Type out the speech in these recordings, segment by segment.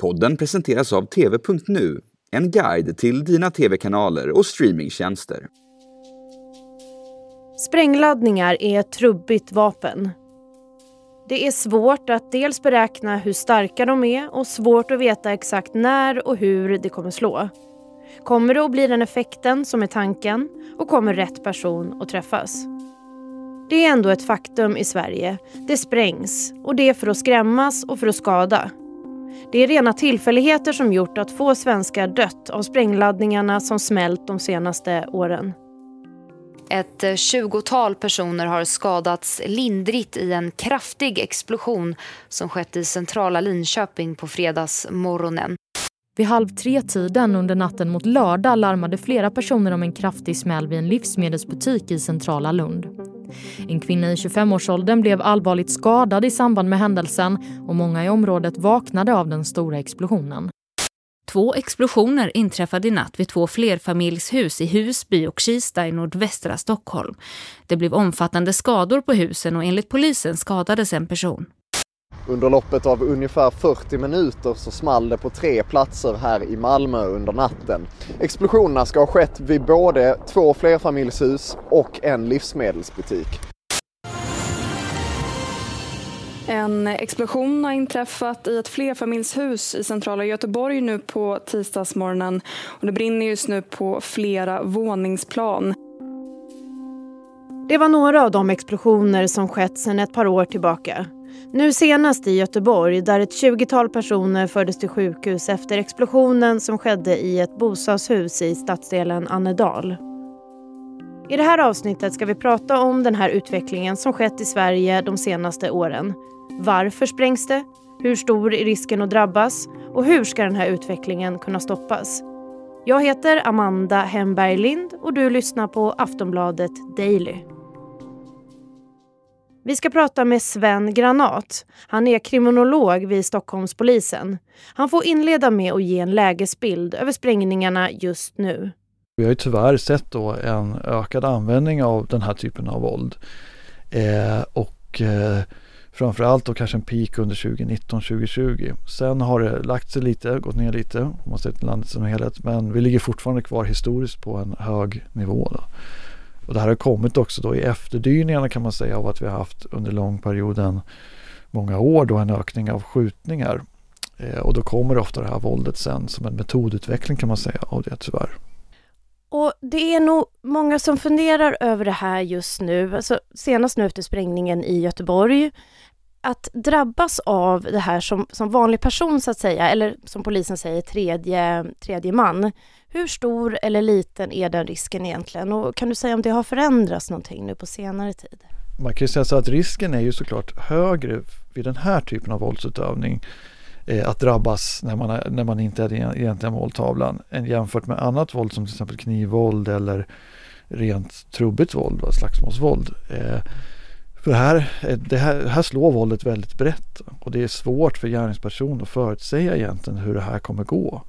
Podden presenteras av TV.nu, en guide till dina tv-kanaler och streamingtjänster. Sprängladdningar är ett trubbigt vapen. Det är svårt att dels beräkna hur starka de är och svårt att veta exakt när och hur det kommer slå. Kommer det att bli den effekten som är tanken och kommer rätt person att träffas? Det är ändå ett faktum i Sverige. Det sprängs och det är för att skrämmas och för att skada. Det är rena tillfälligheter som gjort att få svenskar dött av sprängladdningarna som smält de senaste åren. Ett tjugotal personer har skadats lindrigt i en kraftig explosion som skett i centrala Linköping på fredagsmorgonen. Vid halv tre-tiden under natten mot lördag larmade flera personer om en kraftig smäll vid en livsmedelsbutik i centrala Lund. En kvinna i 25-årsåldern blev allvarligt skadad i samband med händelsen och många i området vaknade av den stora explosionen. Två explosioner inträffade i natt vid två flerfamiljshus i Husby och Kista i nordvästra Stockholm. Det blev omfattande skador på husen och enligt polisen skadades en person. Under loppet av ungefär 40 minuter så small det på tre platser här i Malmö under natten. Explosionerna ska ha skett vid både två flerfamiljshus och en livsmedelsbutik. En explosion har inträffat i ett flerfamiljshus i centrala Göteborg nu på tisdagsmorgonen. Och det brinner just nu på flera våningsplan. Det var några av de explosioner som skett sedan ett par år tillbaka. Nu senast i Göteborg där ett 20-tal personer fördes till sjukhus efter explosionen som skedde i ett bostadshus i stadsdelen Annedal. I det här avsnittet ska vi prata om den här utvecklingen som skett i Sverige de senaste åren. Varför sprängs det? Hur stor är risken att drabbas? Och hur ska den här utvecklingen kunna stoppas? Jag heter Amanda Hemberg Lind och du lyssnar på Aftonbladet Daily. Vi ska prata med Sven Granat. Han är kriminolog vid Stockholmspolisen. Han får inleda med att ge en lägesbild över sprängningarna just nu. Vi har ju tyvärr sett då en ökad användning av den här typen av våld. Eh, och eh, framförallt då kanske en peak under 2019-2020. Sen har det lagt sig lite, gått ner lite om man ser till landet som helhet. Men vi ligger fortfarande kvar historiskt på en hög nivå. Då. Och det här har kommit också då i efterdyningarna kan man säga av att vi har haft under lång perioden många år då en ökning av skjutningar. Eh, och då kommer ofta det här våldet sen som en metodutveckling kan man säga av det tyvärr. Och det är nog många som funderar över det här just nu, alltså senast nu efter sprängningen i Göteborg. Att drabbas av det här som, som vanlig person så att säga, eller som polisen säger tredje, tredje man. Hur stor eller liten är den risken egentligen? Och kan du säga om det har förändrats någonting nu på senare tid? Man kan ju säga så att risken är ju såklart högre vid den här typen av våldsutövning eh, att drabbas när man, är, när man inte är den egentliga måltavlan än jämfört med annat våld som till exempel knivvåld eller rent trubbigt våld, slagsmålsvåld. Eh, för här, eh, det här, här slår våldet väldigt brett och det är svårt för gärningsperson att förutsäga egentligen hur det här kommer gå.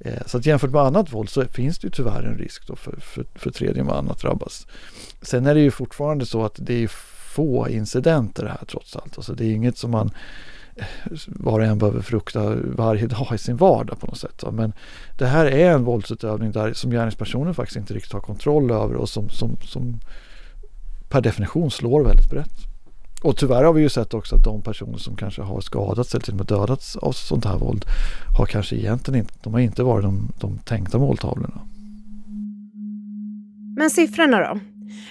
Eh, så att jämfört med annat våld så finns det ju tyvärr en risk då för, för, för tredje man att drabbas. Sen är det ju fortfarande så att det är få incidenter här trots allt. Alltså det är inget som man eh, var och en behöver frukta varje dag i sin vardag på något sätt. Men det här är en våldsutövning där som gärningspersonen faktiskt inte riktigt har kontroll över och som, som, som per definition slår väldigt brett. Och tyvärr har vi ju sett också att de personer som kanske har skadats eller till och med dödats av sånt här våld har kanske egentligen inte, de har inte varit de, de tänkta måltavlorna. Men siffrorna då?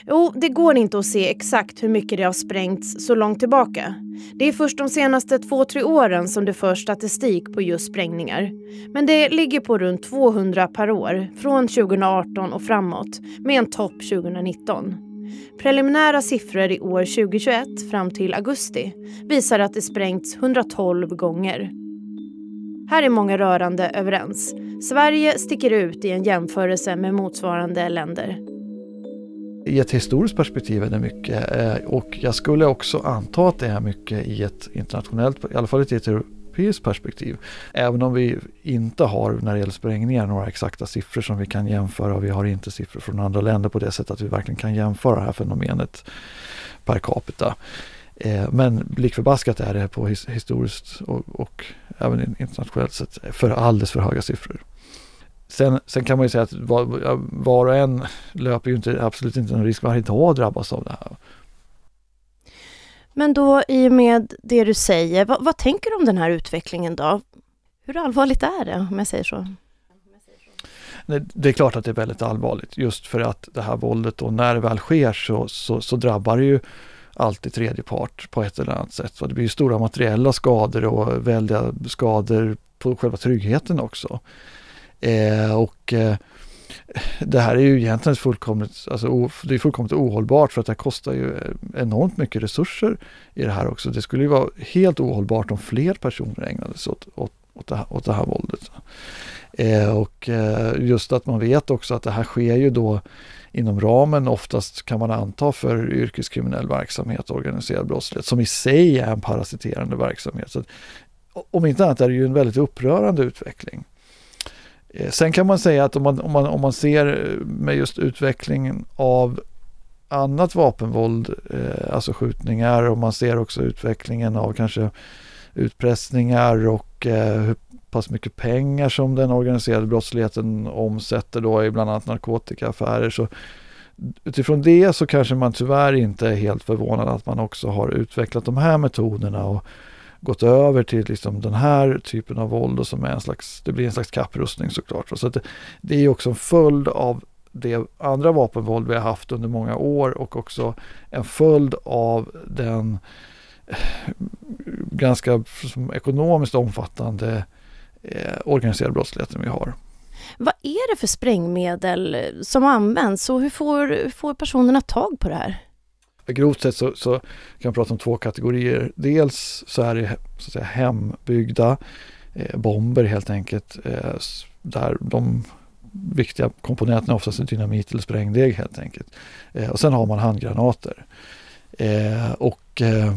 Jo, det går inte att se exakt hur mycket det har sprängts så långt tillbaka. Det är först de senaste två, tre åren som det förs statistik på just sprängningar. Men det ligger på runt 200 per år, från 2018 och framåt, med en topp 2019. Preliminära siffror i år 2021 fram till augusti visar att det sprängts 112 gånger. Här är många rörande överens. Sverige sticker ut i en jämförelse med motsvarande länder. I ett historiskt perspektiv är det mycket eh, och jag skulle också anta att det är mycket i ett internationellt, i alla fall i ett europeiskt perspektiv. Även om vi inte har när det gäller sprängningar några exakta siffror som vi kan jämföra. Och Vi har inte siffror från andra länder på det sättet att vi verkligen kan jämföra det här fenomenet per capita. Eh, men likförbaskat är det på historiskt och, och även internationellt sett för alldeles för höga siffror. Sen, sen kan man ju säga att var, var och en löper ju inte, absolut inte någon risk varje dag att drabbas av det här. Men då i och med det du säger, vad, vad tänker du om den här utvecklingen då? Hur allvarligt är det om jag säger så? Det är klart att det är väldigt allvarligt just för att det här våldet och när det väl sker så, så, så drabbar det ju alltid tredje part på ett eller annat sätt. Så det blir stora materiella skador och väldiga skador på själva tryggheten också. Eh, och eh, det här är ju egentligen fullkomligt, alltså, det är fullkomligt ohållbart för att det kostar ju eh, enormt mycket resurser i det här också. Det skulle ju vara helt ohållbart om fler personer ägnade sig åt, åt, åt, det, här, åt det här våldet. Eh, och eh, just att man vet också att det här sker ju då inom ramen oftast kan man anta för yrkeskriminell verksamhet och organiserad brottslighet som i sig är en parasiterande verksamhet. Så att, om inte annat är det ju en väldigt upprörande utveckling. Eh, sen kan man säga att om man, om man, om man ser eh, med just utvecklingen av annat vapenvåld, eh, alltså skjutningar och man ser också utvecklingen av kanske utpressningar och eh, hur pass mycket pengar som den organiserade brottsligheten omsätter då i bland annat narkotikaaffärer. Så utifrån det så kanske man tyvärr inte är helt förvånad att man också har utvecklat de här metoderna och gått över till liksom den här typen av våld och som är en slags, det blir en slags kapprustning såklart. Så det, det är också en följd av det andra vapenvåld vi har haft under många år och också en följd av den eh, ganska ekonomiskt omfattande eh, organiserade brottsligheten vi har. Vad är det för sprängmedel som används och hur får, hur får personerna tag på det här? Grovt sett så, så, kan man prata om två kategorier. Dels så är det så att säga, hembyggda eh, bomber helt enkelt. Eh, där de viktiga komponenterna oftast är dynamit eller sprängdeg helt enkelt. Eh, och sen har man handgranater. Eh, och eh,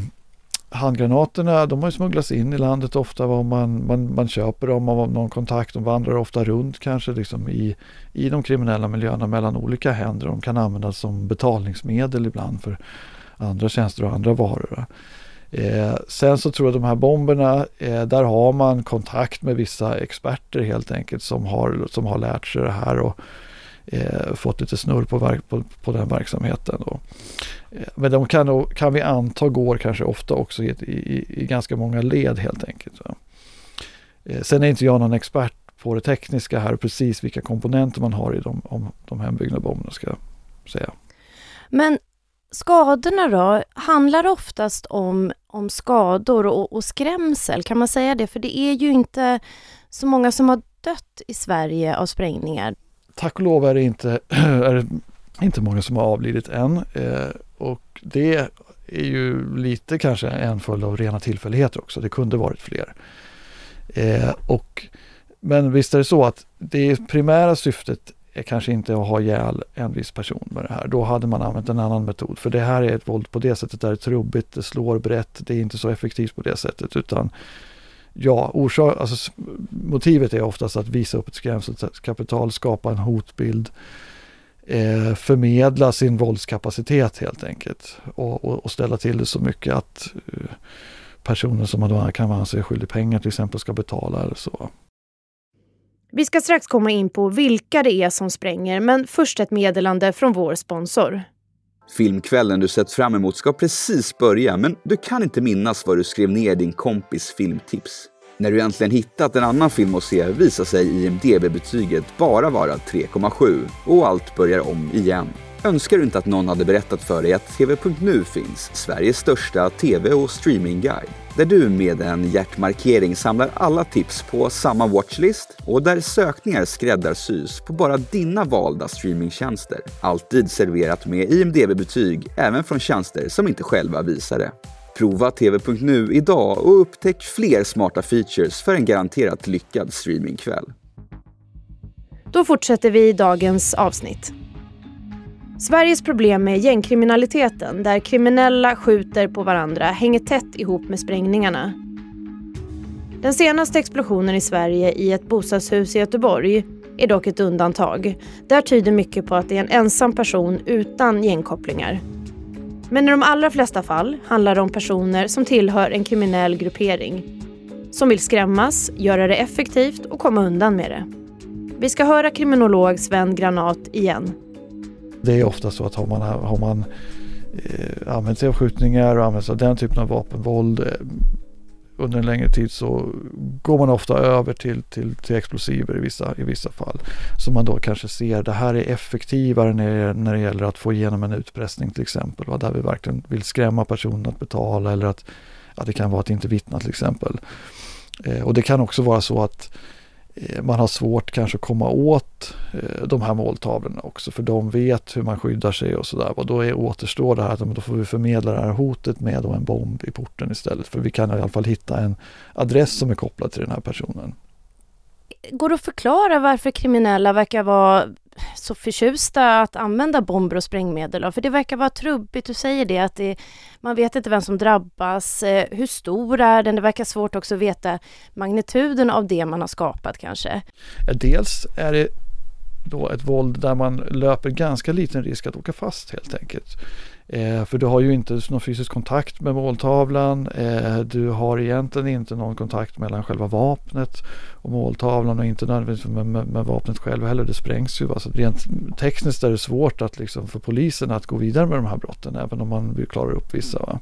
handgranaterna de har ju smugglats in i landet ofta. Var man, man, man köper dem av någon kontakt. De vandrar ofta runt kanske liksom i, i de kriminella miljöerna mellan olika händer. De kan användas som betalningsmedel ibland för andra tjänster och andra varor. Eh, sen så tror jag de här bomberna, eh, där har man kontakt med vissa experter helt enkelt som har, som har lärt sig det här och eh, fått lite snurr på, verk, på, på den verksamheten. Då. Eh, men de kan, kan vi anta går kanske ofta också i, i, i ganska många led helt enkelt. Eh, sen är inte jag någon expert på det tekniska här, precis vilka komponenter man har i de, om, de hembyggda bomberna ska jag säga. Men skadorna då, handlar oftast om, om skador och, och skrämsel, kan man säga det? För det är ju inte så många som har dött i Sverige av sprängningar. Tack och lov är det inte, är det inte många som har avlidit än. Eh, och det är ju lite kanske en följd av rena tillfälligheter också. Det kunde varit fler. Eh, och, men visst är det så att det primära syftet är kanske inte att ha ihjäl en viss person med det här. Då hade man använt en annan metod. För det här är ett våld på det sättet, det är trubbigt, det slår brett, det är inte så effektivt på det sättet. Utan ja, orsak, alltså, motivet är oftast att visa upp ett skrämselkapital, skapa en hotbild, eh, förmedla sin våldskapacitet helt enkelt och, och, och, ställa till det så mycket att eh, personer som man då kan anse skyldig pengar till exempel ska betala eller så. Vi ska strax komma in på vilka det är som spränger, men först ett meddelande från vår sponsor. Filmkvällen du sett fram emot ska precis börja, men du kan inte minnas vad du skrev ner din kompis filmtips. När du äntligen hittat en annan film att se visar sig IMDB-betyget bara vara 3,7 och allt börjar om igen. Önskar du inte att någon hade berättat för dig att TV.nu finns, Sveriges största TV och streamingguide? Där du med en hjärtmarkering samlar alla tips på samma watchlist och där sökningar skräddarsys på bara dina valda streamingtjänster. Alltid serverat med IMDB-betyg, även från tjänster som inte själva visar det. Prova TV.nu idag och upptäck fler smarta features för en garanterat lyckad streamingkväll. Då fortsätter vi dagens avsnitt. Sveriges problem med gängkriminaliteten, där kriminella skjuter på varandra, hänger tätt ihop med sprängningarna. Den senaste explosionen i Sverige i ett bostadshus i Göteborg är dock ett undantag. Där tyder mycket på att det är en ensam person utan gängkopplingar. Men i de allra flesta fall handlar det om personer som tillhör en kriminell gruppering. Som vill skrämmas, göra det effektivt och komma undan med det. Vi ska höra kriminolog Sven Granat igen. Det är ofta så att har man, har man eh, använt sig av skjutningar och använt sig av den typen av vapenvåld eh, under en längre tid så går man ofta över till, till, till explosiver i vissa, i vissa fall. Så man då kanske ser det här är effektivare när, när det gäller att få igenom en utpressning till exempel. Va? Där vi verkligen vill skrämma personen att betala eller att, att det kan vara att inte vittna till exempel. Eh, och det kan också vara så att Eh, Eh, man har svårt kanske att komma åt eh, de här måltavlorna också för de vet hur man skyddar sig och sådär. Och då är, återstår det här att då får vi förmedla det här hotet med en bomb i porten istället. För vi kan i alla fall hitta en adress som är kopplad till den här personen. Går det att förklara varför kriminella verkar vara så förtjusta att använda bomber och sprängmedel? För det verkar vara trubbigt, du säger det, att det, man vet inte vem som drabbas. Eh, hur stor är den? Det verkar svårt också att veta magnituden av det man har skapat kanske. Dels är det då ett våld där man löper ganska liten risk att åka fast helt enkelt. Eh, för du har ju inte någon fysisk kontakt med måltavlan. Eh, du har egentligen inte någon kontakt mellan själva vapnet och måltavlan och inte nödvändigtvis med, med, med vapnet själv heller. Det sprängs ju. Alltså rent tekniskt är det svårt att liksom för polisen att gå vidare med de här brotten även om man vill klara upp vissa.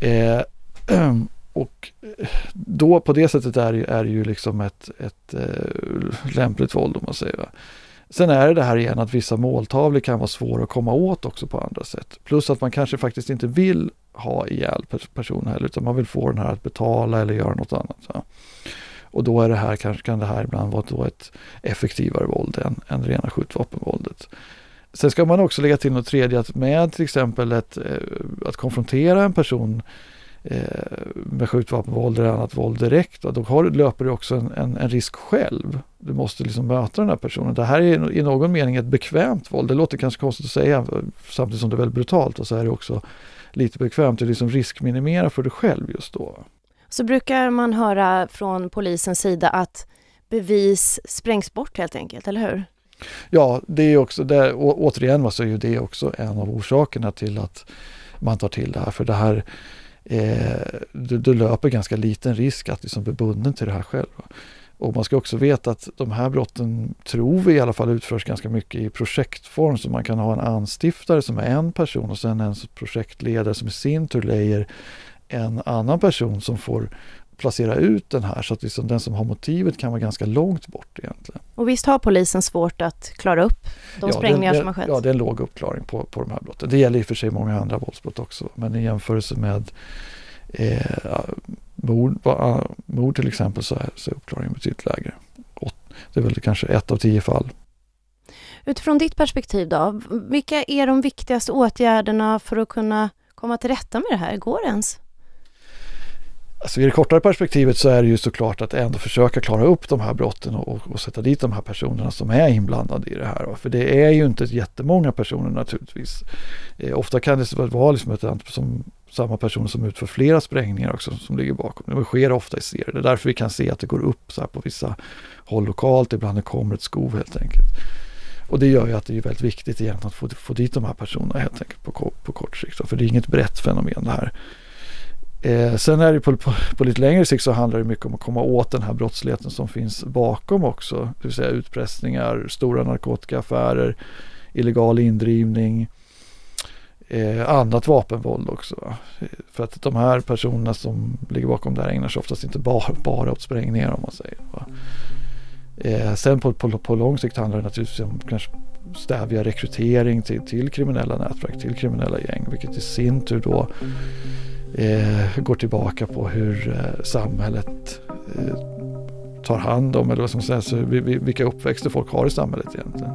Eh, eh och eh, då på det sättet är, är det ju liksom ett, ett äh, lämpligt våld om man säger. Va? Sen är det det här igen att vissa måltavlor kan vara svåra att komma åt också på andra sätt. Plus att man kanske faktiskt inte vill ha ihjäl personen heller utan man vill få den här att betala eller göra något annat. Va? Och då är det här, kanske kan det här ibland vara då ett effektivare våld än, än rena skjutvapenvåldet. Sen ska man också lägga till något tredje att med till exempel ett, eh, att konfrontera en person med skjutvapenvåld eller annat våld direkt, då har, löper du också en, en, en, risk själv. Du måste liksom möta den här personen. Det här är i någon mening ett bekvämt våld. Det låter kanske konstigt att säga samtidigt som det är väldigt brutalt och så är det också lite bekvämt. Du liksom riskminimerar för dig själv just då. Så brukar man höra från polisens sida att bevis sprängs bort helt enkelt, eller hur? Ja, det är också, det, återigen så är ju det också en av orsakerna till att man tar till det här. För det här eh, du, du, löper ganska liten risk att liksom bli bunden till det här själv. Och man ska också veta att de här brotten tror vi i alla fall utförs ganska mycket i projektform. Så man kan ha en anstiftare som är en person och sen en projektledare som i sin tur lejer en annan person som får placera ut den här så att liksom den som har motivet kan vara ganska långt bort egentligen. Och visst har polisen svårt att klara upp de ja, sprängningar det, som har skett? Ja, det är en låg uppklaring på, på de här brotten. Det gäller i och för sig många andra våldsbrott också, men i jämförelse med eh, mord, mord till exempel så är, så är uppklaringen betydligt lägre. Det är väl kanske ett av tio fall. Utifrån ditt perspektiv då, vilka är de viktigaste åtgärderna för att kunna komma till rätta med det här? Går det ens? Alltså I det kortare perspektivet så är det ju såklart att ändå försöka klara upp de här brotten och, och sätta dit de här personerna som är inblandade i det här. För det är ju inte jättemånga personer naturligtvis. Eh, ofta kan det vara liksom ett, som, samma personer som utför flera sprängningar också som ligger bakom. Det sker ofta i serier. Det är därför vi kan se att det går upp så här på vissa håll lokalt. Ibland det kommer ett skov helt enkelt. Och det gör ju att det är väldigt viktigt egentligen att få, få dit de här personerna helt enkelt på, på kort sikt. För det är inget brett fenomen det här. Eh, sen är det på, på, på, lite längre sikt så handlar det mycket om att komma åt den här brottsligheten som finns bakom också. Det vill säga utpressningar, stora narkotikaaffärer, illegal indrivning, eh, annat vapenvåld också. För att de här personerna som ligger bakom det här ägnar sig oftast inte bara, bara åt sprängningar om man säger. Eh, sen på, på, på lång sikt handlar det naturligtvis om kanske stävja rekrytering till, till kriminella nätverk, till kriminella gäng, vilket i sin tur då eh, går tillbaka på hur eh, samhället eh, tar hand om, eller vad som sägs, vilka uppväxter folk har i samhället egentligen.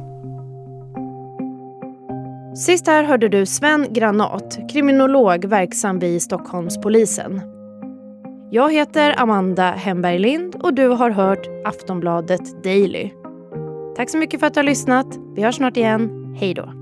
Sist här hörde du Sven Granat, kriminolog verksam vid Stockholmspolisen. Jag heter Amanda Hemberg Lind och du har hört Aftonbladet Daily. Tack så mycket för att du har lyssnat. Vi hörs snart igen. Hej då.